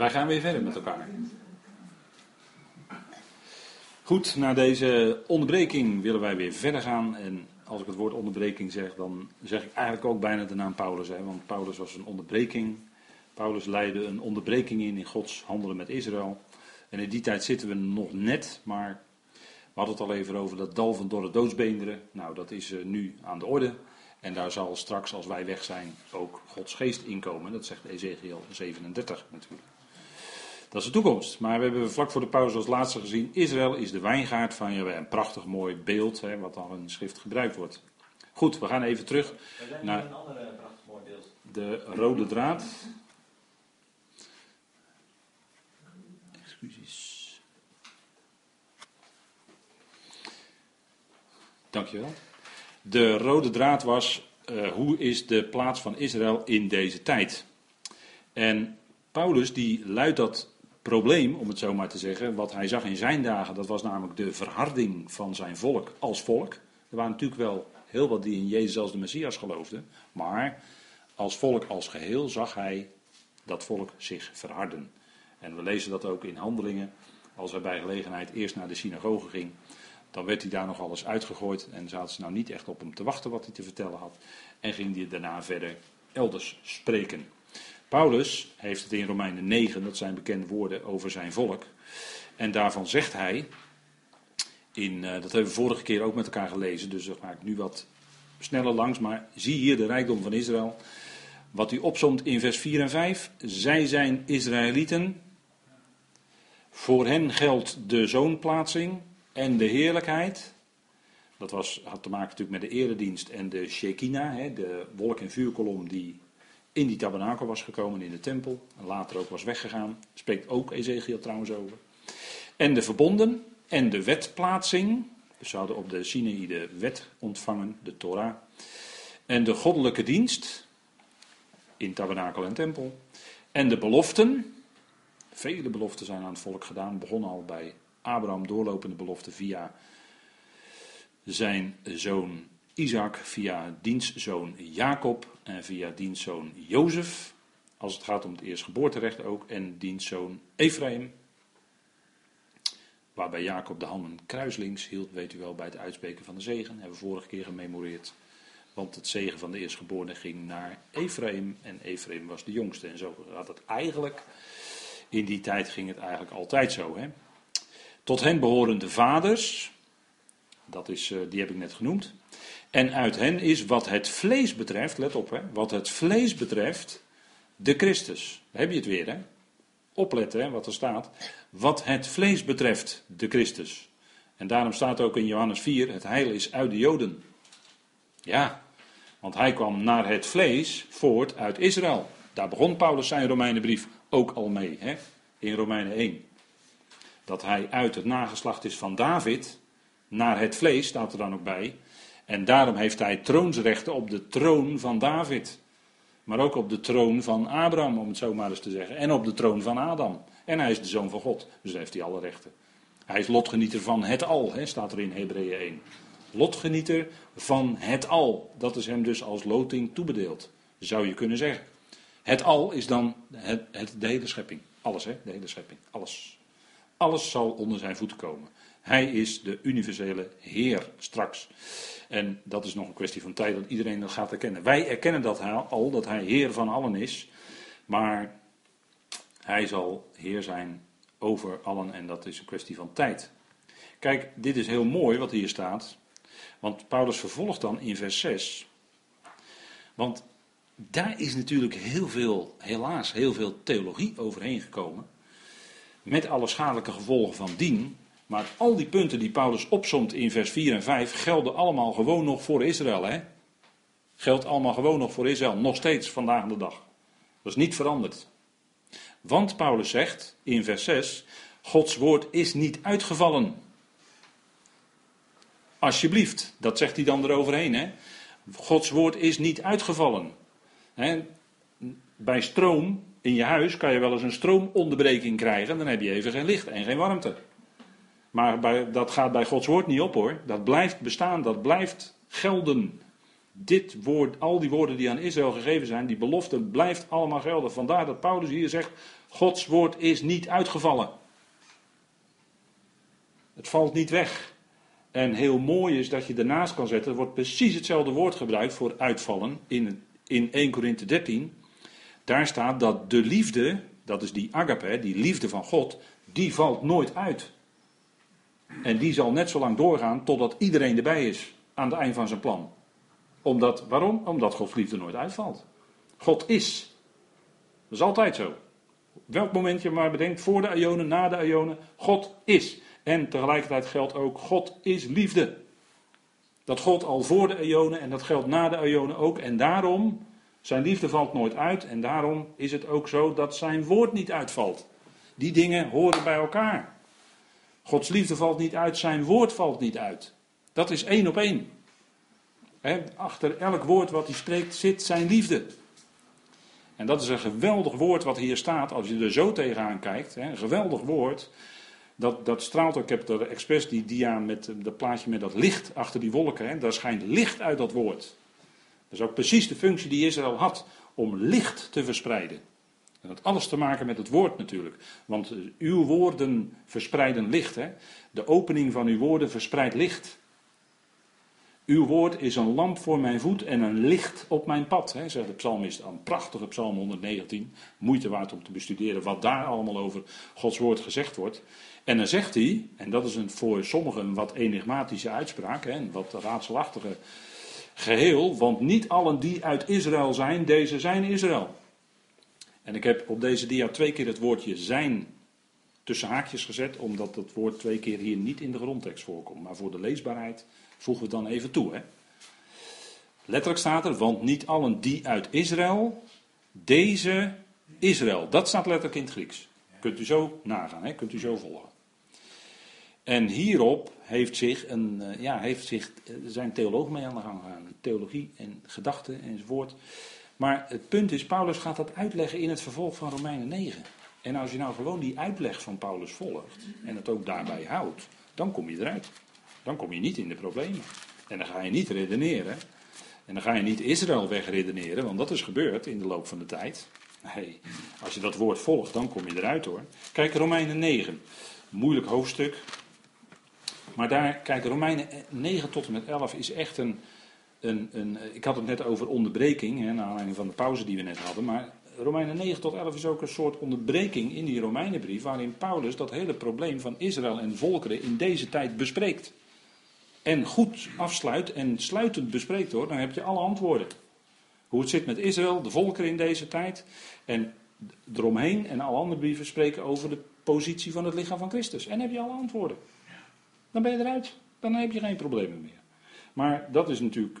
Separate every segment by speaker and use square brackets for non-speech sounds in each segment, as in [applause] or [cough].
Speaker 1: Wij gaan weer verder met elkaar. Goed, na deze onderbreking willen wij weer verder gaan. En als ik het woord onderbreking zeg, dan zeg ik eigenlijk ook bijna de naam Paulus. Hè? Want Paulus was een onderbreking. Paulus leidde een onderbreking in in Gods handelen met Israël. En in die tijd zitten we nog net, maar we hadden het al even over dat dal van dorre doodsbeenderen. Nou, dat is eh, nu aan de orde. En daar zal straks, als wij weg zijn, ook Gods geest inkomen. Dat zegt Ezekiel 37 natuurlijk. Dat is de toekomst. Maar we hebben vlak voor de pauze als laatste gezien: Israël is de wijngaard van je. Een prachtig mooi beeld, hè, wat al in schrift gebruikt wordt. Goed, we gaan even terug naar een andere prachtig mooi beeld. de rode draad. Excuses. Dankjewel. De rode draad was: uh, hoe is de plaats van Israël in deze tijd? En Paulus die luidt dat probleem, om het zo maar te zeggen, wat hij zag in zijn dagen, dat was namelijk de verharding van zijn volk als volk. Er waren natuurlijk wel heel wat die in Jezus als de Messias geloofden, maar als volk als geheel zag hij dat volk zich verharden. En we lezen dat ook in handelingen, als hij bij gelegenheid eerst naar de synagoge ging, dan werd hij daar nog alles uitgegooid en zaten ze nou niet echt op hem te wachten wat hij te vertellen had. En ging hij daarna verder elders spreken. Paulus heeft het in Romeinen 9, dat zijn bekende woorden over zijn volk. En daarvan zegt hij, in, uh, dat hebben we vorige keer ook met elkaar gelezen, dus dat ga ik nu wat sneller langs. Maar zie hier de rijkdom van Israël. Wat hij opzomt in vers 4 en 5. Zij zijn Israëlieten. Voor hen geldt de zoonplaatsing en de heerlijkheid. Dat was, had te maken natuurlijk met de eredienst en de Shekinah, de wolk- en vuurkolom die in die tabernakel was gekomen in de tempel. En later ook was weggegaan. Spreekt ook Ezekiel trouwens over. En de verbonden en de wetplaatsing. Dus ze hadden op de Sinaï de wet ontvangen, de Torah. En de goddelijke dienst in tabernakel en tempel. En de beloften. Vele beloften zijn aan het volk gedaan. Begonnen al bij Abraham, doorlopende beloften via zijn zoon Isaac, via dienstzoon Jacob en via dienstzoon Jozef, als het gaat om het eerstgeboorterecht ook, en dienstzoon Ephraim, waarbij Jacob de handen kruislinks hield, weet u wel, bij het uitspreken van de zegen, hebben we vorige keer gememoreerd. Want het zegen van de eerstgeborene ging naar Ephraim en Ephraim was de jongste. En zo gaat het eigenlijk, in die tijd ging het eigenlijk altijd zo. Hè? Tot hen behoren de vaders, dat is, eh, die heb ik net genoemd. En uit hen is wat het vlees betreft, let op hè, wat het vlees betreft, de Christus. Heb je het weer hè. Opletten hè, wat er staat. Wat het vlees betreft, de Christus. En daarom staat ook in Johannes 4, het heil is uit de Joden. Ja, want hij kwam naar het vlees voort uit Israël. Daar begon Paulus zijn Romeinenbrief ook al mee, hè, in Romeinen 1. Dat hij uit het nageslacht is van David, naar het vlees, staat er dan ook bij. En daarom heeft hij troonsrechten op de troon van David. Maar ook op de troon van Abraham, om het zo maar eens te zeggen. En op de troon van Adam. En hij is de zoon van God, dus heeft hij alle rechten. Hij is lotgenieter van het al, hè, staat er in Hebreeën 1. Lotgenieter van het al. Dat is hem dus als loting toebedeeld, zou je kunnen zeggen. Het al is dan het, de hele schepping. Alles, hè? De hele schepping. Alles. Alles zal onder zijn voeten komen. Hij is de universele Heer straks. En dat is nog een kwestie van tijd dat iedereen dat gaat erkennen. Wij erkennen dat al, dat hij Heer van allen is. Maar hij zal Heer zijn over allen en dat is een kwestie van tijd. Kijk, dit is heel mooi wat hier staat. Want Paulus vervolgt dan in vers 6. Want daar is natuurlijk heel veel, helaas, heel veel theologie overheen gekomen. Met alle schadelijke gevolgen van dien. Maar al die punten die Paulus opsomt in vers 4 en 5 gelden allemaal gewoon nog voor Israël. Hè? Geldt allemaal gewoon nog voor Israël. Nog steeds vandaag de dag. Dat is niet veranderd. Want Paulus zegt in vers 6: Gods woord is niet uitgevallen. Alsjeblieft, dat zegt hij dan eroverheen. Hè? Gods woord is niet uitgevallen. Hè? Bij stroom in je huis kan je wel eens een stroomonderbreking krijgen. Dan heb je even geen licht en geen warmte. Maar bij, dat gaat bij Gods woord niet op hoor. Dat blijft bestaan, dat blijft gelden. dit woord, al die woorden die aan Israël gegeven zijn, die belofte blijft allemaal gelden. Vandaar dat Paulus hier zegt, Gods woord is niet uitgevallen. Het valt niet weg. En heel mooi is dat je ernaast kan zetten, er wordt precies hetzelfde woord gebruikt voor uitvallen in, in 1 Korinthe 13. Daar staat dat de liefde, dat is die agape, die liefde van God, die valt nooit uit. En die zal net zo lang doorgaan totdat iedereen erbij is aan het eind van zijn plan. Omdat, waarom? Omdat Gods liefde nooit uitvalt. God is. Dat is altijd zo. Welk moment je maar bedenkt, voor de Ionen, na de Ionen, God is. En tegelijkertijd geldt ook, God is liefde. Dat God al voor de Ionen en dat geldt na de Ionen ook. En daarom, zijn liefde valt nooit uit. En daarom is het ook zo dat zijn woord niet uitvalt. Die dingen horen bij elkaar. Gods liefde valt niet uit, zijn woord valt niet uit. Dat is één op één. achter elk woord wat hij spreekt zit zijn liefde. En dat is een geweldig woord wat hier staat, als je er zo tegenaan kijkt. een geweldig woord. Dat, dat straalt ook. Ik heb er expres die dia met dat plaatje met dat licht achter die wolken. Daar schijnt licht uit dat woord. Dat is ook precies de functie die Israël had. Om licht te verspreiden. Dat alles te maken met het woord natuurlijk. Want eh, uw woorden verspreiden licht. Hè? De opening van uw woorden verspreidt licht. Uw woord is een lamp voor mijn voet en een licht op mijn pad, hè, zegt de psalmist. Een prachtige psalm 119. Moeite waard om te bestuderen wat daar allemaal over Gods woord gezegd wordt. En dan zegt hij, en dat is een, voor sommigen een wat enigmatische uitspraak, hè, een wat raadselachtige geheel. Want niet allen die uit Israël zijn, deze zijn Israël. En ik heb op deze dia twee keer het woordje zijn tussen haakjes gezet, omdat het woord twee keer hier niet in de grondtekst voorkomt. Maar voor de leesbaarheid voegen we het dan even toe. Hè? Letterlijk staat er, want niet allen die uit Israël, deze Israël. Dat staat letterlijk in het Grieks. Kunt u zo nagaan, hè? kunt u zo volgen. En hierop heeft zich een, eh, ja, heeft zich, er zijn theologen mee aan de gang gegaan. Theologie en gedachten enzovoort. Maar het punt is, Paulus gaat dat uitleggen in het vervolg van Romeinen 9. En als je nou gewoon die uitleg van Paulus volgt en het ook daarbij houdt, dan kom je eruit. Dan kom je niet in de problemen. En dan ga je niet redeneren. En dan ga je niet Israël wegredeneren, want dat is gebeurd in de loop van de tijd. Nee, als je dat woord volgt, dan kom je eruit hoor. Kijk, Romeinen 9. Moeilijk hoofdstuk. Maar daar, kijk, Romeinen 9 tot en met 11 is echt een, een, een, ik had het net over onderbreking, hè, naar aanleiding van de pauze die we net hadden. Maar Romeinen 9 tot 11 is ook een soort onderbreking in die Romeinenbrief, waarin Paulus dat hele probleem van Israël en volkeren in deze tijd bespreekt. En goed afsluit en sluitend bespreekt hoor, dan heb je alle antwoorden. Hoe het zit met Israël, de volkeren in deze tijd. En eromheen en alle andere brieven spreken over de positie van het lichaam van Christus. En heb je alle antwoorden. Dan ben je eruit. Dan heb je geen problemen meer. Maar dat is natuurlijk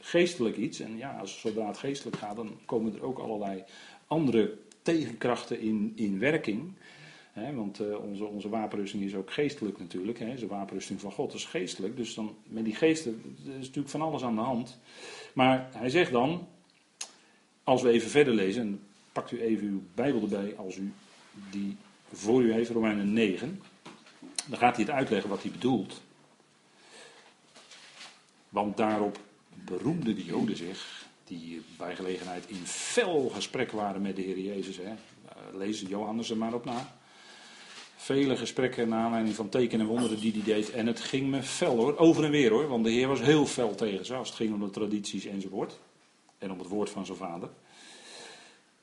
Speaker 1: geestelijk iets. En ja, als zodra het geestelijk gaat, dan komen er ook allerlei andere tegenkrachten in, in werking. want uh, onze, onze wapenrusting is ook geestelijk natuurlijk. He, de wapenrusting van God is geestelijk. Dus dan, met die geesten is natuurlijk van alles aan de hand. Maar hij zegt dan, als we even verder lezen, en pakt u even uw Bijbel erbij als u die voor u heeft, Romeinen 9. Dan gaat hij het uitleggen wat hij bedoelt. Want daarop beroemden de Joden zich, die bij gelegenheid in fel gesprek waren met de Heer Jezus. Hè. Eh, lees Johannes er maar op na. Vele gesprekken naar aanleiding van tekenen en wonderen die hij deed. En het ging me fel hoor, over en weer hoor. Want de Heer was heel fel tegen ze als het ging om de tradities enzovoort. En om het woord van zijn vader.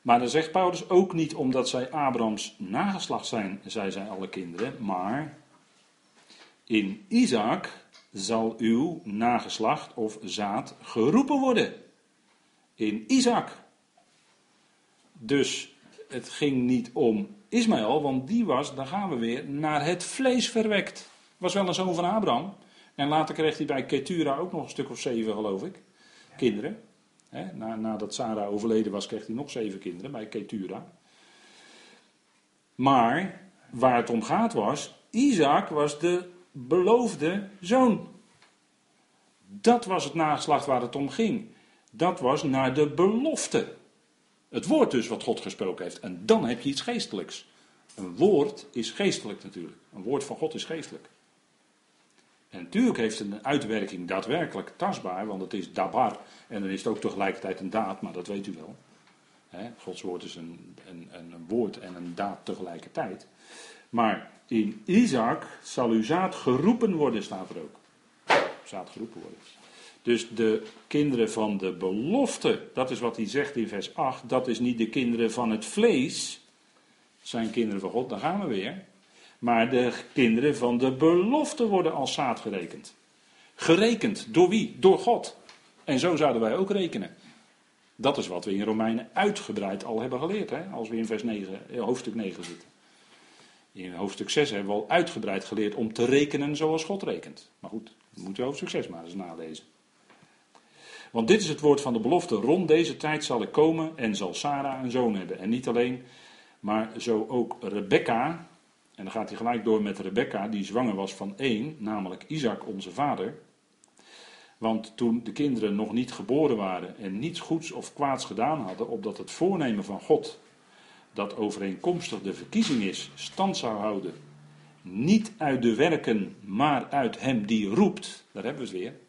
Speaker 1: Maar dan zegt Paulus ook niet omdat zij Abrahams nageslacht zijn, zij zijn alle kinderen. Maar in Isaac zal uw nageslacht of zaad geroepen worden. In Isaac. Dus het ging niet om Ismaël, want die was, daar gaan we weer, naar het vlees verwekt. Was wel een zoon van Abraham. En later kreeg hij bij Ketura ook nog een stuk of zeven, geloof ik. Kinderen. na, nadat Sarah overleden was, kreeg hij nog zeven kinderen bij Ketura. Maar waar het om gaat was, Isaac was de beloofde zoon. Dat was het nageslacht waar het om ging. Dat was naar de belofte. Het woord dus wat God gesproken heeft. En dan heb je iets geestelijks. Een woord is geestelijk natuurlijk. Een woord van God is geestelijk. En natuurlijk heeft het een uitwerking daadwerkelijk tastbaar, want het is dabar. En dan is het ook tegelijkertijd een daad, maar dat weet u wel. Gods woord is een, een, een woord en een daad tegelijkertijd. Maar in Isaac zal uw zaad geroepen worden, staat er ook. Zaad geroepen worden. Dus de kinderen van de belofte, dat is wat hij zegt in vers 8, dat is niet de kinderen van het vlees, zijn kinderen van God, daar gaan we weer. Maar de kinderen van de belofte worden als zaad gerekend. Gerekend door wie? Door God. En zo zouden wij ook rekenen. Dat is wat we in Romeinen uitgebreid al hebben geleerd, hè, als we in vers 9, eh, hoofdstuk 9 zitten. In hoofdstuk 6 hebben we al uitgebreid geleerd om te rekenen zoals God rekent. Maar goed, we moeten hoofdstuk 6 maar eens nalezen. Want dit is het woord van de belofte. Rond deze tijd zal ik komen en zal Sarah een zoon hebben. En niet alleen, maar zo ook Rebecca. En dan gaat hij gelijk door met Rebecca, die zwanger was van één, namelijk Isaac, onze vader. Want toen de kinderen nog niet geboren waren en niets goeds of kwaads gedaan hadden, opdat het voornemen van God, dat overeenkomstig de verkiezing is, stand zou houden, niet uit de werken, maar uit hem die roept, daar hebben we het weer.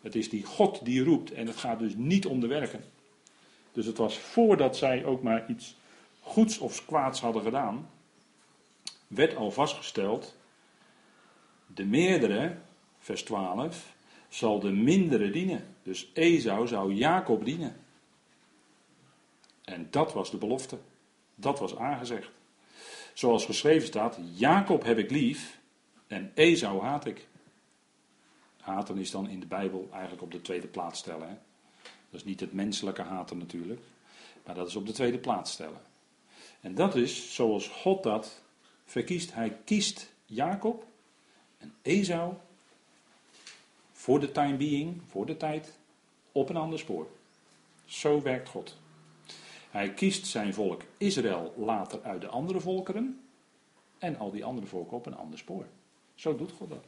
Speaker 1: Het is die God die roept en het gaat dus niet om de werken. Dus het was voordat zij ook maar iets goeds of kwaads hadden gedaan, werd al vastgesteld, de meerdere, vers 12, zal de mindere dienen. Dus Esau zou Jacob dienen. En dat was de belofte. Dat was aangezegd. Zoals geschreven staat, Jacob heb ik lief en Esau haat ik. Haten is dan in de Bijbel eigenlijk op de tweede plaats stellen. Hè? Dat is niet het menselijke haten natuurlijk, maar dat is op de tweede plaats stellen. En dat is zoals God dat verkiest. Hij kiest Jacob en Esau voor de time being, voor de tijd, op een ander spoor. Zo werkt God. Hij kiest zijn volk Israël later uit de andere volkeren en al die andere volken op een ander spoor. Zo doet God dat.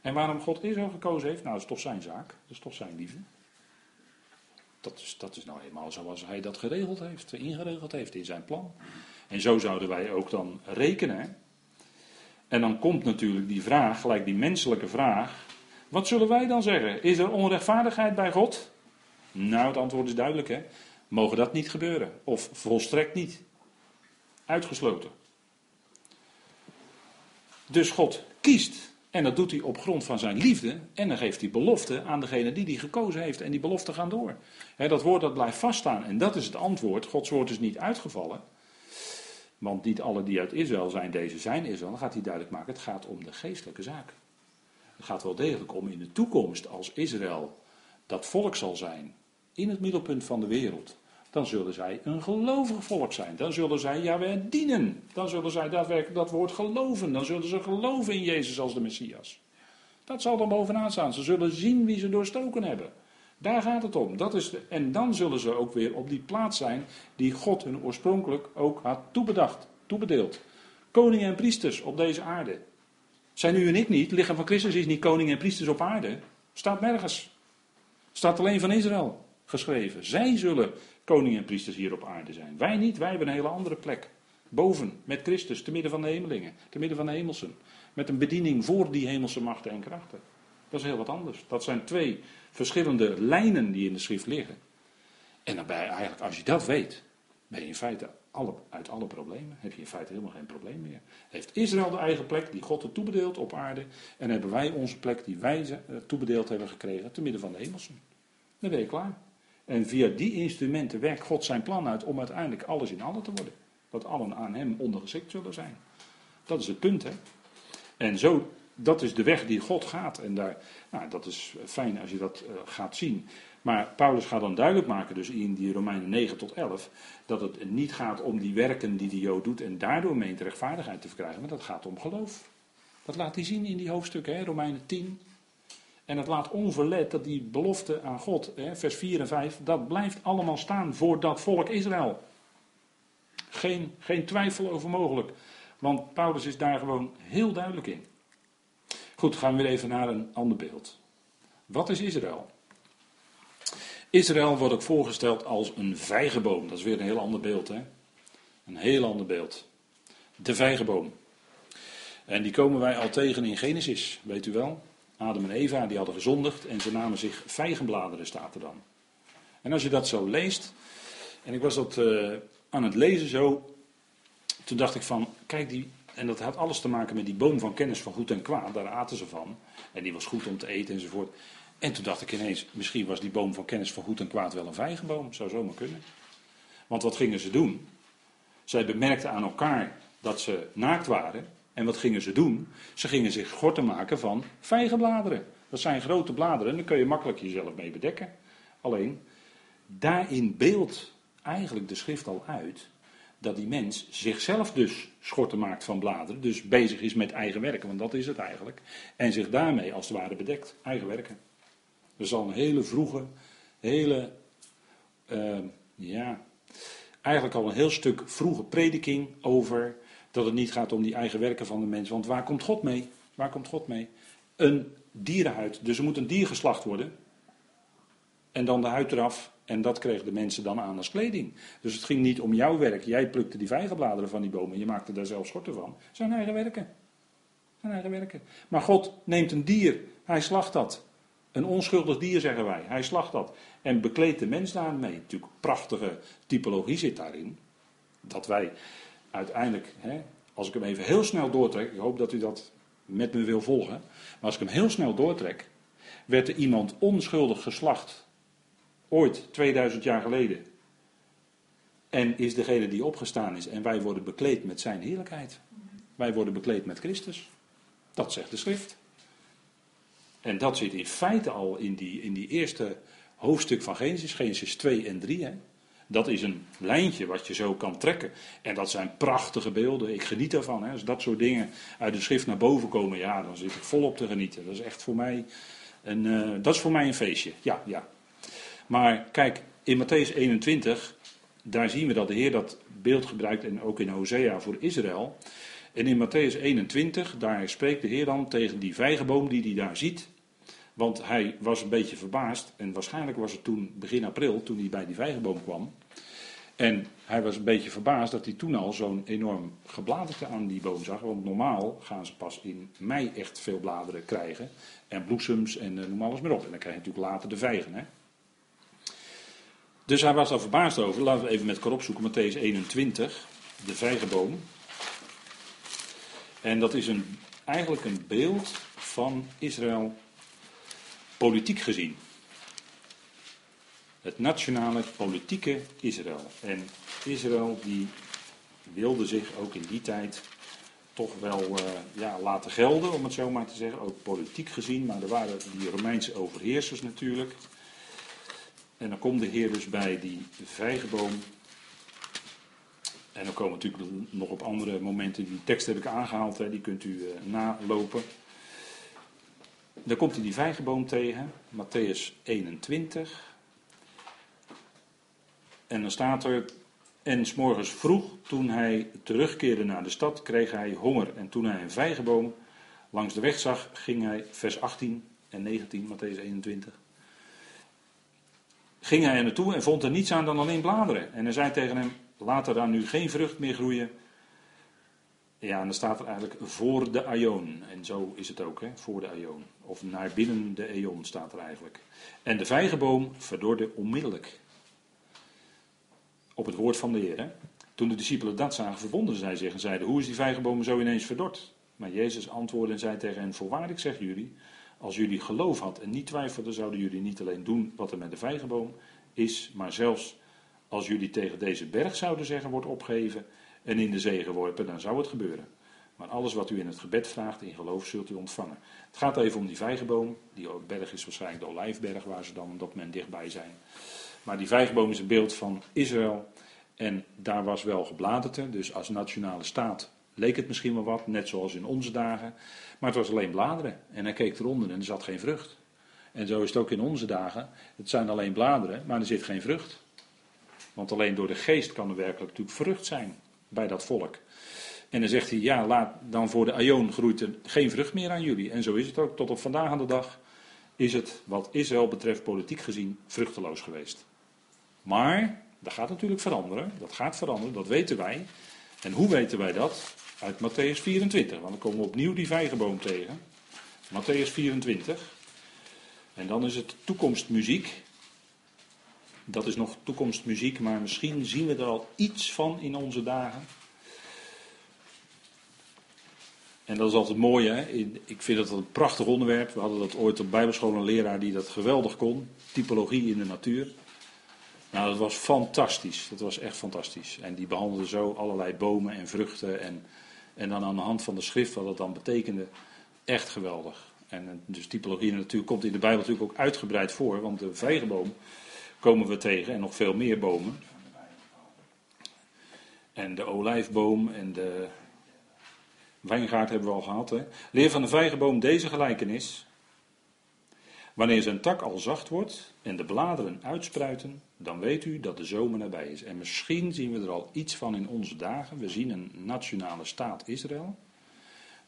Speaker 1: En waarom God Israël gekozen heeft, nou dat is toch zijn zaak, dat is toch zijn liefde. Dat is, dat is nou eenmaal zoals hij dat geregeld heeft, ingeregeld heeft in zijn plan. En zo zouden wij ook dan rekenen. En dan komt natuurlijk die vraag, gelijk die menselijke vraag. Wat zullen wij dan zeggen? Is er onrechtvaardigheid bij God? Nou, het antwoord is duidelijk, hè. Mogen dat niet gebeuren? Of volstrekt niet? Uitgesloten. Dus God kiest. En dat doet hij op grond van zijn liefde. En dan geeft hij belofte aan degene die hij gekozen heeft. En die belofte gaan door. dat woord dat blijft vaststaan. En dat is het antwoord. Gods woord is niet uitgevallen. Want niet alle die uit Israël zijn, deze zijn Israël. Dan gaat hij duidelijk maken, het gaat om de geestelijke zaak. Het gaat wel degelijk om in de toekomst, als Israël dat volk zal zijn, in het middelpunt van de wereld, dan zullen zij een gelovig volk zijn. Dan zullen zij Yahweh dienen. Dan zullen zij daadwerkelijk dat woord geloven. Dan zullen ze geloven in Jezus als de Messias. Dat zal dan bovenaan staan. Ze zullen zien wie ze doorstoken hebben. Daar gaat het om. Dat is de, en dan zullen ze ook weer op die plaats zijn die God hun oorspronkelijk ook had toebedacht, toebedeeld. Koningen en priesters op deze aarde. Zijn u en ik niet, lichaam van Christus is niet koning en priesters op aarde. Staat nergens. Staat alleen van Israël geschreven. Zij zullen koning en priesters hier op aarde zijn. Wij niet, wij hebben een hele andere plek. Boven, met Christus, te midden van de hemelingen, te midden van de hemelsen. Met een bediening voor die hemelse machten en krachten. Dat is heel wat anders. Dat zijn twee verschillende lijnen die in de schrift liggen. En je eigenlijk, als je dat weet, ben je in feite alle, uit alle problemen. Heb je in feite helemaal geen probleem meer. Heeft Israël de eigen plek die God er toebedeeld op aarde. En hebben wij onze plek die wij eh, toebedeeld hebben gekregen te midden van de hemelsen. Dan ben je klaar. En via die instrumenten werkt God zijn plan uit om uiteindelijk alles in allen te worden. Dat allen aan hem ondergeschikt zullen zijn. Dat is het punt, hè. En zo dat is de weg die God gaat. En daar, nou, dat is fijn als je dat uh, gaat zien. Maar Paulus gaat dan duidelijk maken, dus in die Romeinen 9 tot 11, dat het niet gaat om die werken die de Jood doet en daardoor meent rechtvaardigheid te verkrijgen, maar dat gaat om geloof. Dat laat hij zien in die hoofdstukken, hè, Romeinen 10. En het laat onverlet dat die belofte aan God, hè, vers 4 en 5, dat blijft allemaal staan voor dat volk Israël. Geen, geen twijfel over mogelijk. Want Paulus is daar gewoon heel duidelijk in. Goed, gaan we weer even naar een ander beeld. Wat is Israël? Israël wordt ook voorgesteld als een vijgenboom. Dat is weer een heel ander beeld, hè? Een heel ander beeld. De vijgenboom. En die komen wij al tegen in Genesis, weet u wel. Adam en Eva, die hadden gezondigd en ze namen zich vijgenbladeren, staat er dan. En als je dat zo leest, en ik was dat uh, aan het lezen zo, toen dacht ik van, kijk die, en dat had alles te maken met die boom van kennis van goed en kwaad, daar aten ze van. En die was goed om te eten enzovoort. En toen dacht ik ineens, misschien was die boom van kennis van goed en kwaad wel een vijgenboom, zou zomaar kunnen. Want wat gingen ze doen? Zij bemerkten aan elkaar dat ze naakt waren. En wat gingen ze doen? Ze gingen zich schorten maken van vijgenbladeren. Dat zijn grote bladeren en daar kun je makkelijk jezelf mee bedekken. Alleen, daarin beeldt eigenlijk de schrift al uit dat die mens zichzelf dus schorten maakt van bladeren. Dus bezig is met eigen werken, want dat is het eigenlijk. En zich daarmee als het ware bedekt. Eigen werken. Dat is al een hele vroege, hele, uh, ja, eigenlijk al een heel stuk vroege prediking over dat het niet gaat om die eigen werken van de mens. Want waar komt God mee? Waar komt God mee? Een dierenhuid. Dus er moet een dier geslacht worden. En dan de huid eraf. En dat kregen de mensen dan aan als kleding. Dus het ging niet om jouw werk. Jij plukte die vijgenbladeren van die bomen. Je maakte daar zelf schorten van. Zijn eigen werken. Zijn eigen werken. Maar God neemt een dier. Hij slacht dat. Een onschuldig dier, zeggen wij. Hij slacht dat. En bekleedt de mens daarmee. Natuurlijk, prachtige typologie zit daarin. Dat wij uiteindelijk, hè, als ik hem even heel snel doortrek, ik hoop dat u dat met me wil volgen, maar als ik hem heel snel doortrek, werd er iemand onschuldig geslacht, ooit 2000 jaar geleden, en is degene die opgestaan is en wij worden bekleed met zijn heerlijkheid. Wij worden bekleed met Christus. Dat zegt de schrift. En dat zit in feite al in die, in die eerste hoofdstuk van Genesis, Genesis 2 en 3. Hè. Dat is een lijntje wat je zo kan trekken. En dat zijn prachtige beelden. Ik geniet ervan. Hè. Als dat soort dingen uit de schrift naar boven komen, ja, dan zit ik volop te genieten. Dat is echt voor mij een, uh, dat is voor mij een feestje. Ja, ja. Maar kijk, in Matthäus 21, daar zien we dat de Heer dat beeld gebruikt. En ook in Hosea voor Israël. En in Matthäus 21, daar spreekt de Heer dan tegen die vijgenboom die hij daar ziet. Want hij was een beetje verbaasd. En waarschijnlijk was het toen begin april, toen hij bij die vijgenboom kwam. En hij was een beetje verbaasd dat hij toen al zo'n enorm gebladerte aan die boom zag. Want normaal gaan ze pas in mei echt veel bladeren krijgen. En bloesems en uh, noem alles maar op. En dan krijg je natuurlijk later de vijgen. Hè? Dus hij was daar verbaasd over. Laten we even met elkaar opzoeken. Matthäus 21, de vijgenboom. En dat is een, eigenlijk een beeld van Israël politiek gezien. Het nationale politieke Israël. En Israël die wilde zich ook in die tijd toch wel uh, ja, laten gelden, om het zo maar te zeggen. Ook politiek gezien, maar er waren die Romeinse overheersers natuurlijk. En dan komt de Heer dus bij die vijgenboom. En dan komen natuurlijk nog op andere momenten, die tekst heb ik aangehaald, hè, die kunt u uh, nalopen. Dan komt hij die vijgenboom tegen, Matthäus 21. En dan staat er, en s'morgens vroeg, toen hij terugkeerde naar de stad, kreeg hij honger. En toen hij een vijgenboom langs de weg zag, ging hij, vers 18 en 19, Matthäus 21. Ging hij er naartoe en vond er niets aan dan alleen bladeren. En hij zei tegen hem, laat er dan nu geen vrucht meer groeien, ja, en dan staat er eigenlijk voor de aion. En zo is het ook, hè, voor de aion. Of naar binnen de eon staat er eigenlijk. En de vijgenboom verdorde onmiddellijk. Op het woord van de Heer. Toen de discipelen dat zagen, verwonderden zij zich en zeiden: Hoe is die vijgenboom zo ineens verdord? Maar Jezus antwoordde en zei tegen hen: Voorwaar, ik zeg jullie, als jullie geloof had en niet twijfelden, zouden jullie niet alleen doen wat er met de vijgenboom is, maar zelfs als jullie tegen deze berg zouden zeggen: wordt opgeheven en in de zee geworpen, dan zou het gebeuren. Maar alles wat u in het gebed vraagt, in geloof, zult u ontvangen. Het gaat even om die vijgenboom. Die berg is waarschijnlijk de olijfberg, waar ze dan op dat moment dichtbij zijn. Maar die vijgenboom is een beeld van Israël. En daar was wel gebladerte, dus als nationale staat leek het misschien wel wat, net zoals in onze dagen. Maar het was alleen bladeren. En hij keek eronder en er zat geen vrucht. En zo is het ook in onze dagen. Het zijn alleen bladeren, maar er zit geen vrucht. Want alleen door de geest kan er werkelijk natuurlijk vrucht zijn bij dat volk. En dan zegt hij, ja, laat dan voor de Aion groeit er geen vrucht meer aan jullie. En zo is het ook. Tot op vandaag aan de dag is het, wat Israël betreft, politiek gezien, vruchteloos geweest. Maar, dat gaat natuurlijk veranderen. Dat gaat veranderen, dat weten wij. En hoe weten wij dat? Uit Matthäus 24, want dan komen we opnieuw die vijgenboom tegen. Matthäus 24. En dan is het toekomstmuziek. Dat is nog toekomstmuziek, maar misschien zien we er al iets van in onze dagen. En dat is altijd mooi, hè? Ik vind dat een prachtig onderwerp. We hadden dat ooit op bijbelschool een leraar die dat geweldig kon. Typologie in de natuur. Nou, dat was fantastisch. Dat was echt fantastisch. En die behandelde zo allerlei bomen en vruchten. En, en dan aan de hand van de schrift, wat dat dan betekende. Echt geweldig. En dus typologie in de natuur komt in de Bijbel natuurlijk ook uitgebreid voor. Want de vijgenboom komen we tegen en nog veel meer bomen. En de olijfboom en de wijngaard hebben we al gehad. Hè? Leer van de vijgenboom deze gelijkenis. Wanneer zijn tak al zacht wordt en de bladeren uitspruiten, dan weet u dat de zomer nabij is. En misschien zien we er al iets van in onze dagen. We zien een nationale staat Israël.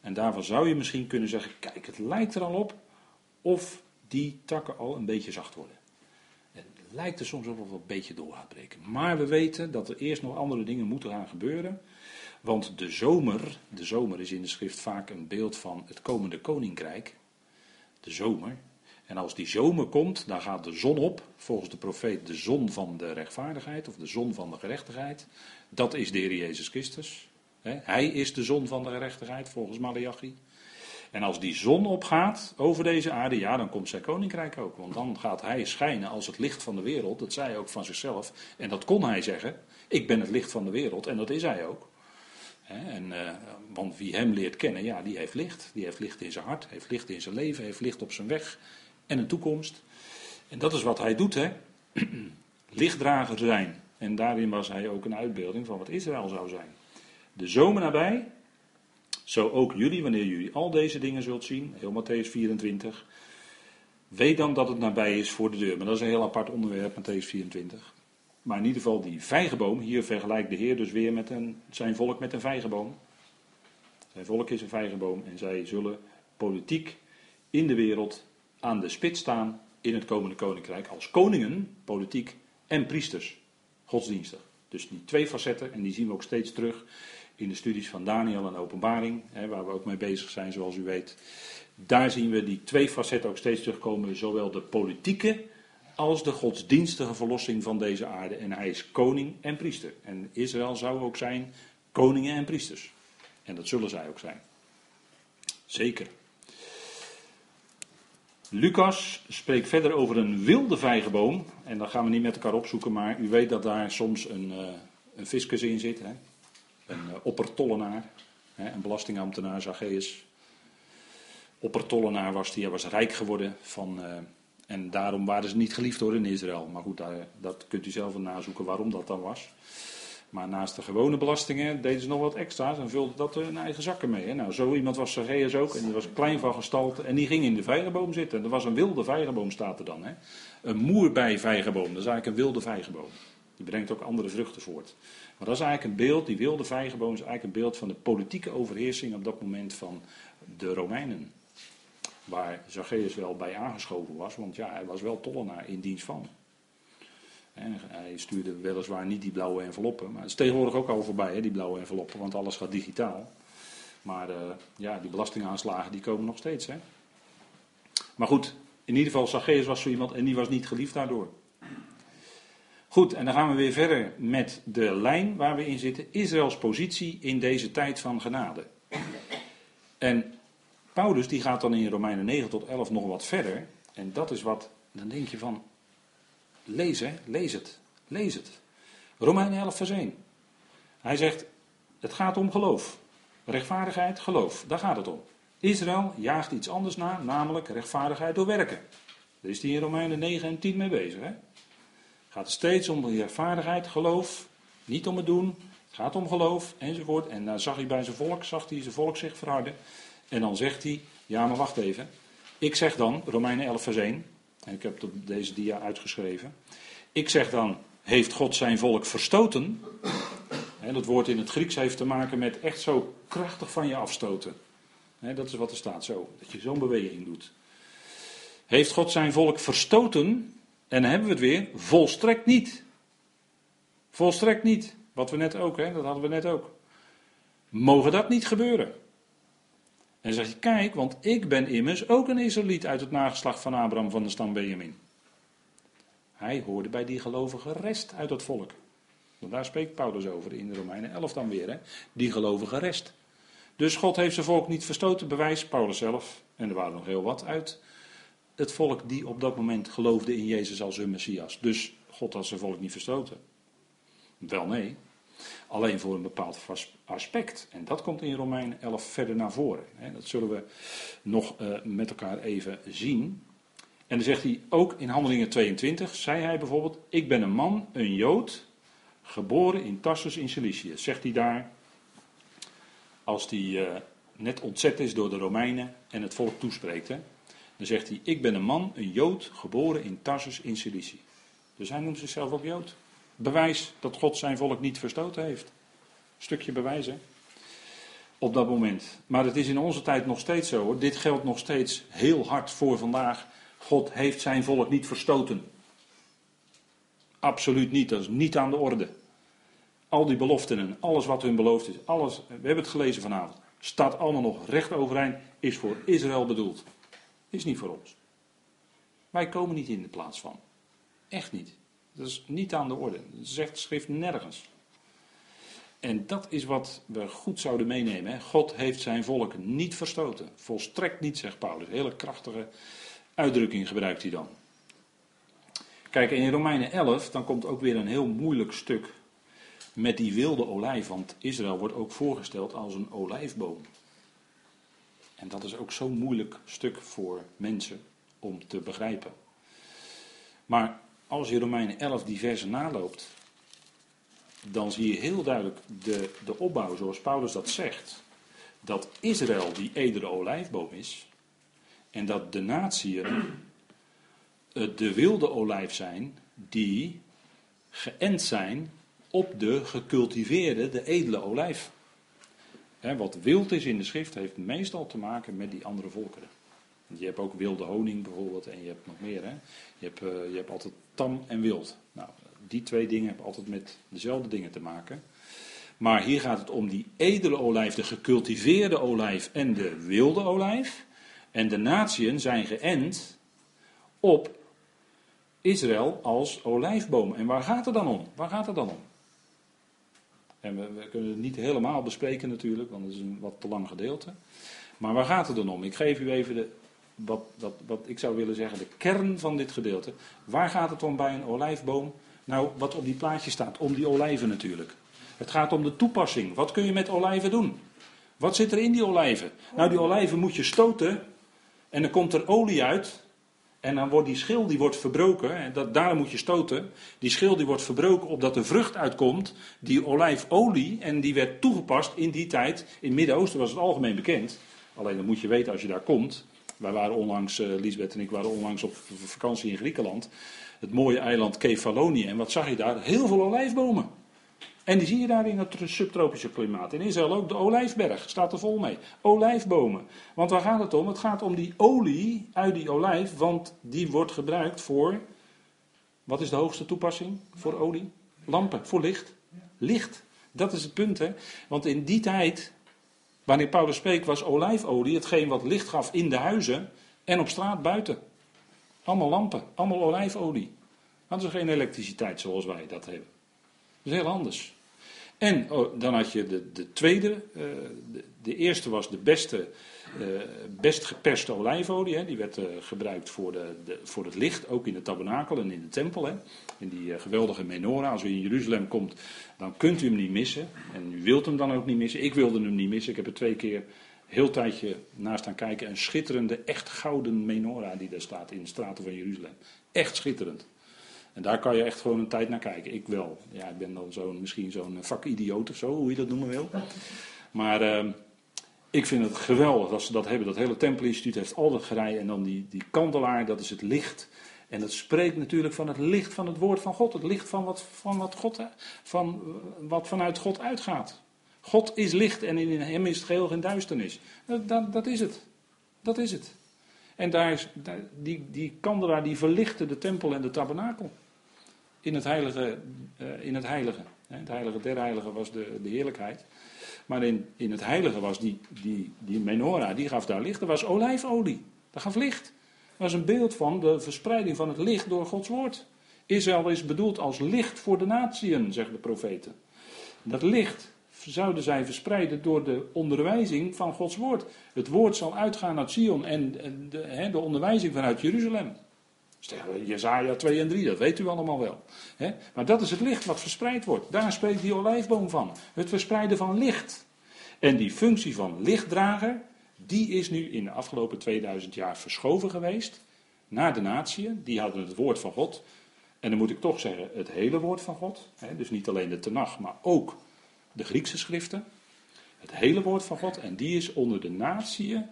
Speaker 1: En daarvan zou je misschien kunnen zeggen: kijk, het lijkt er al op of die takken al een beetje zacht worden. Lijkt er soms het een beetje door gaat breken. Maar we weten dat er eerst nog andere dingen moeten gaan gebeuren. Want de zomer, de zomer is in de schrift vaak een beeld van het komende koninkrijk. De zomer. En als die zomer komt, dan gaat de zon op, volgens de profeet de zon van de rechtvaardigheid of de zon van de gerechtigheid. Dat is de Heer Jezus Christus. Hij is de zon van de gerechtigheid, volgens Malachi. En als die zon opgaat over deze aarde, ja, dan komt zijn koninkrijk ook. Want dan gaat hij schijnen als het licht van de wereld. Dat zei hij ook van zichzelf. En dat kon hij zeggen. Ik ben het licht van de wereld. En dat is hij ook. En, uh, want wie hem leert kennen, ja, die heeft licht. Die heeft licht in zijn hart, heeft licht in zijn leven, heeft licht op zijn weg en een toekomst. En dat is wat hij doet, hè. [clears throat] Lichtdrager zijn. En daarin was hij ook een uitbeelding van wat Israël zou zijn. De zomer nabij, zo ook jullie, wanneer jullie al deze dingen zult zien, heel Matthäus 24. Weet dan dat het nabij is voor de deur. Maar dat is een heel apart onderwerp, Matthäus 24. Maar in ieder geval die vijgenboom, hier vergelijkt de Heer dus weer met een, zijn volk met een vijgenboom. Zijn volk is een vijgenboom en zij zullen politiek in de wereld aan de spits staan in het komende koninkrijk als koningen, politiek en priesters, godsdienstig. Dus die twee facetten, en die zien we ook steeds terug in de studies van Daniel en Openbaring, hè, waar we ook mee bezig zijn, zoals u weet. Daar zien we die twee facetten ook steeds terugkomen, zowel de politieke als de godsdienstige verlossing van deze aarde. En hij is koning en priester. En Israël zou ook zijn koningen en priesters. En dat zullen zij ook zijn. Zeker. Lucas spreekt verder over een wilde vijgenboom. En dat gaan we niet met elkaar opzoeken, maar u weet dat daar soms een, uh, een fiscus in zit. Hè? Een uh, oppertollenaar, hè? een belastingambtenaar, Zacchaeus. Oppertollenaar was hij, hij was rijk geworden van, uh, en daarom waren ze niet geliefd door in Israël. Maar goed, daar, dat kunt u zelf nazoeken waarom dat dan was. Maar naast de gewone belastingen deden ze nog wat extra's en vulden dat hun eigen zakken mee. Hè. Nou, zo iemand was Zacchaeus ook en die was klein van gestalte en die ging in de vijgenboom zitten. En er was een wilde vijgenboom, staat er dan. Hè. Een moerbij vijgenboom, dat is eigenlijk een wilde vijgenboom. Die brengt ook andere vruchten voort. Maar dat is eigenlijk een beeld, die wilde vijgenboom is eigenlijk een beeld van de politieke overheersing op dat moment van de Romeinen. Waar Zacchaeus wel bij aangeschoven was, want ja, hij was wel tollenaar in dienst van. En hij stuurde weliswaar niet die blauwe enveloppen, maar het is tegenwoordig ook al voorbij, hè, die blauwe enveloppen, want alles gaat digitaal. Maar uh, ja, die belastingaanslagen die komen nog steeds. Hè. Maar goed, in ieder geval, Zacchaeus was zo iemand en die was niet geliefd daardoor. Goed, en dan gaan we weer verder met de lijn waar we in zitten. Israëls positie in deze tijd van genade. En Paulus die gaat dan in Romeinen 9 tot 11 nog wat verder. En dat is wat, dan denk je van, lees hè, lees het, lees het. Romeinen 11 vers 1. Hij zegt, het gaat om geloof. Rechtvaardigheid, geloof, daar gaat het om. Israël jaagt iets anders na, namelijk rechtvaardigheid door werken. Daar is hij in Romeinen 9 en 10 mee bezig. Hè? Gaat steeds om de rechtvaardigheid, geloof, niet om het doen. Het gaat om geloof, enzovoort. En dan zag hij bij zijn volk, zag hij zijn volk zich verharden. En dan zegt hij, ja maar wacht even. Ik zeg dan, Romeinen 11 vers 1, en ik heb het op deze dia uitgeschreven. Ik zeg dan, heeft God zijn volk verstoten? En dat woord in het Grieks heeft te maken met echt zo krachtig van je afstoten. dat is wat er staat, zo, dat je zo'n beweging doet. Heeft God zijn volk verstoten? En dan hebben we het weer, volstrekt niet. Volstrekt niet. Wat we net ook, hè, dat hadden we net ook. Mogen dat niet gebeuren? En dan zegt hij, kijk, want ik ben immers ook een Israëliet uit het nageslacht van Abraham van de stam Benjamin. Hij hoorde bij die gelovige rest uit het volk. Want daar spreekt Paulus over in de Romeinen 11 dan weer, hè? die gelovige rest. Dus God heeft zijn volk niet verstoten, bewijs Paulus zelf. En er waren nog heel wat uit het volk die op dat moment geloofde in Jezus als hun Messias. Dus God had zijn volk niet verstoten. Wel nee, alleen voor een bepaald aspect. En dat komt in Romeinen 11 verder naar voren. Dat zullen we nog eh, met elkaar even zien. En dan zegt hij ook in Handelingen 22, zei hij bijvoorbeeld, ik ben een man, een Jood, geboren in Tarsus in Cilicië. Zegt hij daar, als hij eh, net ontzet is door de Romeinen en het volk toespreekt. Dan zegt hij, ik ben een man, een Jood, geboren in Tarsus in Cilicië. Dus hij noemt zichzelf ook Jood. Bewijs dat God zijn volk niet verstoten heeft. Stukje bewijs, hè? Op dat moment. Maar het is in onze tijd nog steeds zo hoor. Dit geldt nog steeds heel hard voor vandaag. God heeft zijn volk niet verstoten. Absoluut niet. Dat is niet aan de orde. Al die beloften en alles wat hun beloofd is. Alles, we hebben het gelezen vanavond. Staat allemaal nog recht overeind. Is voor Israël bedoeld. Is niet voor ons. Wij komen niet in de plaats van. Echt niet. Dat is niet aan de orde. Dat zegt schrift nergens. En dat is wat we goed zouden meenemen. God heeft zijn volk niet verstoten. Volstrekt niet, zegt Paulus. Hele krachtige uitdrukking gebruikt hij dan. Kijk, in Romeinen 11, dan komt ook weer een heel moeilijk stuk met die wilde olijf. Want Israël wordt ook voorgesteld als een olijfboom. En dat is ook zo'n moeilijk stuk voor mensen om te begrijpen. Maar als je Romeinen 11 die versen naloopt, dan zie je heel duidelijk de, de opbouw zoals Paulus dat zegt. Dat Israël die edele olijfboom is. En dat de natieën de wilde olijf zijn die geënt zijn op de gecultiveerde, de edele olijf. Wat wild is in de schrift heeft meestal te maken met die andere volkeren. Je hebt ook wilde honing bijvoorbeeld en je hebt nog meer. Hè? Je, hebt, uh, je hebt altijd tam en wild. Nou, die twee dingen hebben altijd met dezelfde dingen te maken. Maar hier gaat het om die edele olijf, de gecultiveerde olijf en de wilde olijf. En de natieën zijn geënt op Israël als olijfboom. En waar gaat het dan om? Waar gaat het dan om? En we, kunnen het niet helemaal bespreken natuurlijk, want het is een wat te lang gedeelte. Maar waar gaat het dan om? Ik geef u even de, wat, wat, wat ik zou willen zeggen, de kern van dit gedeelte. Waar gaat het om bij een olijfboom? Nou, wat op die plaatje staat, om die olijven natuurlijk. Het gaat om de toepassing. Wat kun je met olijven doen? Wat zit er in die olijven? Nou, die olijven moet je stoten en dan komt er olie uit. En dan wordt die schil die wordt verbroken, en dat, daar moet je stoten. Die schil die wordt verbroken opdat de vrucht uitkomt, die olijfolie, en die werd toegepast in die tijd. In het Midden-Oosten was het algemeen bekend. Alleen dan moet je weten als je daar komt. Wij waren onlangs, uh, Lisbeth en ik waren onlangs op vakantie in Griekenland. Het mooie eiland Kefalonia. En wat zag je daar? Heel veel olijfbomen. En die zie je daar in het subtropische klimaat. In Israël ook de olijfberg, staat er vol mee. Olijfbomen. Want waar gaat het om? Het gaat om die olie uit die olijf, want die wordt gebruikt voor. Wat is de hoogste toepassing voor olie? Lampen, voor licht. Licht. Dat is het punt, hè? Want in die tijd, wanneer Paulus spreekt, was olijfolie hetgeen wat licht gaf in de huizen en op straat buiten. Allemaal lampen, allemaal olijfolie. Hadden ze geen elektriciteit zoals wij dat hebben. Dat is heel anders. En oh, dan had je de, de tweede. Uh, de, eerste was de beste, uh, best geperste olijfolie. Hè. Die werd uh, gebruikt voor, de, de, voor het licht, ook in de tabernakel en in de tempel. Hè. In die geweldige menorah. Als u in Jeruzalem komt, dan kunt u hem niet missen. En u wilt hem dan ook niet missen. Ik wilde hem niet missen. Ik heb er twee keer heel tijdje naast staan kijken. Een schitterende, echt gouden menorah die daar staat in de straten van Jeruzalem. Echt schitterend. En daar kan je echt gewoon een tijd naar kijken. Ik wel. Ja, ik ben dan zo'n, misschien zo'n vakidioot of zo, hoe je dat noemen wil. Maar uh, ik vind het geweldig dat ze dat hebben. Dat hele Tempelinstituut heeft al dat gerei. En dan die, die kandelaar, dat is het licht. En dat spreekt natuurlijk van het licht van het woord van God. Het licht van wat, van wat, God, van wat vanuit God uitgaat. God is licht en in hem is het geheel geen duisternis. Dat, dat, dat is het. Dat is het. En daar is, die, die kandelaar die verlichtte de tempel en de tabernakel in het heilige. Uh, in het heilige. Het heilige der heiligen was de, de heerlijkheid. Maar in, in het heilige was die, die, die menorah, die gaf daar licht. Er was olijfolie. Dat gaf licht. Dat was een beeld van de verspreiding van het licht door Gods woord. Israël is bedoeld als licht voor de natieën, zeggen de profeten. Dat licht zouden zij verspreiden door de onderwijzing van Gods woord. Het woord zal uitgaan uit Sion en de, de onderwijzing vanuit Jeruzalem. Jezaja 2 en 3, dat weet u allemaal wel. Maar dat is het licht wat verspreid wordt. Daar spreekt die olijfboom van. Het verspreiden van licht. En die functie van lichtdrager, die is nu in de afgelopen 2000 jaar verschoven geweest naar de natieën. Die hadden het woord van God. En dan moet ik toch zeggen, het hele woord van God. Dus niet alleen de Tenach, maar ook de Griekse schriften. Het hele woord van God. En die is onder de natieën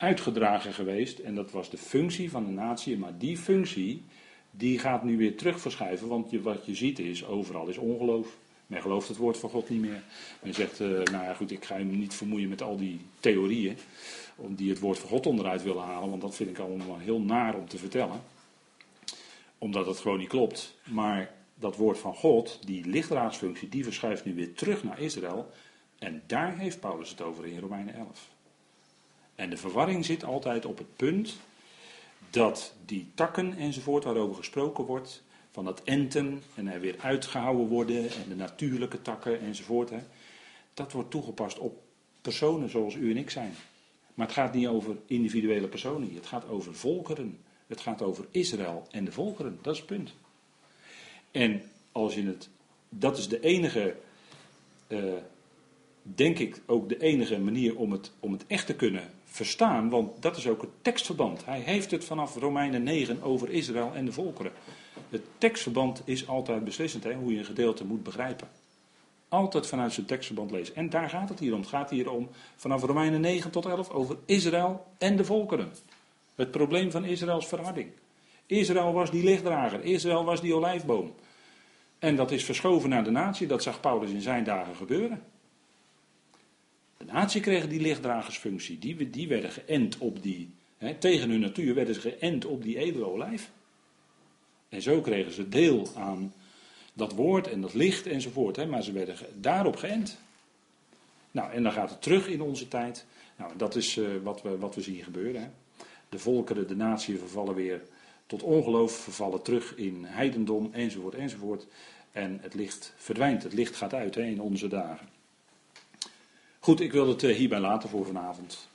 Speaker 1: uitgedragen geweest. En dat was de functie van de natie. Maar die functie, die gaat nu weer terug verschuiven. Want je, wat je ziet is, overal is ongeloof. Men gelooft het woord van God niet meer. Men zegt, uh, nou ja goed, ik ga me niet vermoeien met al die theorieën. Om die het woord van God onderuit willen halen. Want dat vind ik allemaal heel naar om te vertellen. Omdat het gewoon niet klopt. Maar dat woord van God, die lichtraadsfunctie, die verschuift nu weer terug naar Israël. En daar heeft Paulus het over in Romeinen 11. En de verwarring zit altijd op het punt dat die takken enzovoort waarover gesproken wordt, van dat enten en er weer uitgehouden worden en de natuurlijke takken enzovoort, hè, dat wordt toegepast op personen zoals u en ik zijn. Maar het gaat niet over individuele personen, het gaat over volkeren. Het gaat over Israël en de volkeren, dat is het punt. En als je het, dat is de enige, uh, denk ik ook de enige manier om het, om het echt te kunnen verstaan, want dat is ook het tekstverband. Hij heeft het vanaf Romeinen 9 over Israël en de volkeren. Het tekstverband is altijd beslissend, hè, hoe je een gedeelte moet begrijpen. Altijd vanuit zijn tekstverband lezen. En daar gaat het hier om. Het gaat hier om vanaf Romeinen 9 tot 11 over Israël en de volkeren. Het probleem van Israëls verharding. Israël was die lichtdrager, Israël was die olijfboom. En dat is verschoven naar de natie, dat zag Paulus in zijn dagen gebeuren. De natie kreeg die lichtdragersfunctie. Die, die werden geënt op die, hè, tegen hun natuur werden ze geënt op die edele olijf. En zo kregen ze deel aan dat woord en dat licht enzovoort. Hè, maar ze werden daarop geënt. Nou, en dan gaat het terug in onze tijd. Nou, dat is uh, wat, we, wat we zien gebeuren. Hè. De volkeren, de natie vervallen weer tot ongeloof, vervallen terug in heidendom enzovoort enzovoort. En het licht verdwijnt, het licht gaat uit hè, in onze dagen. Goed, ik wil het eh, hierbij laten voor vanavond.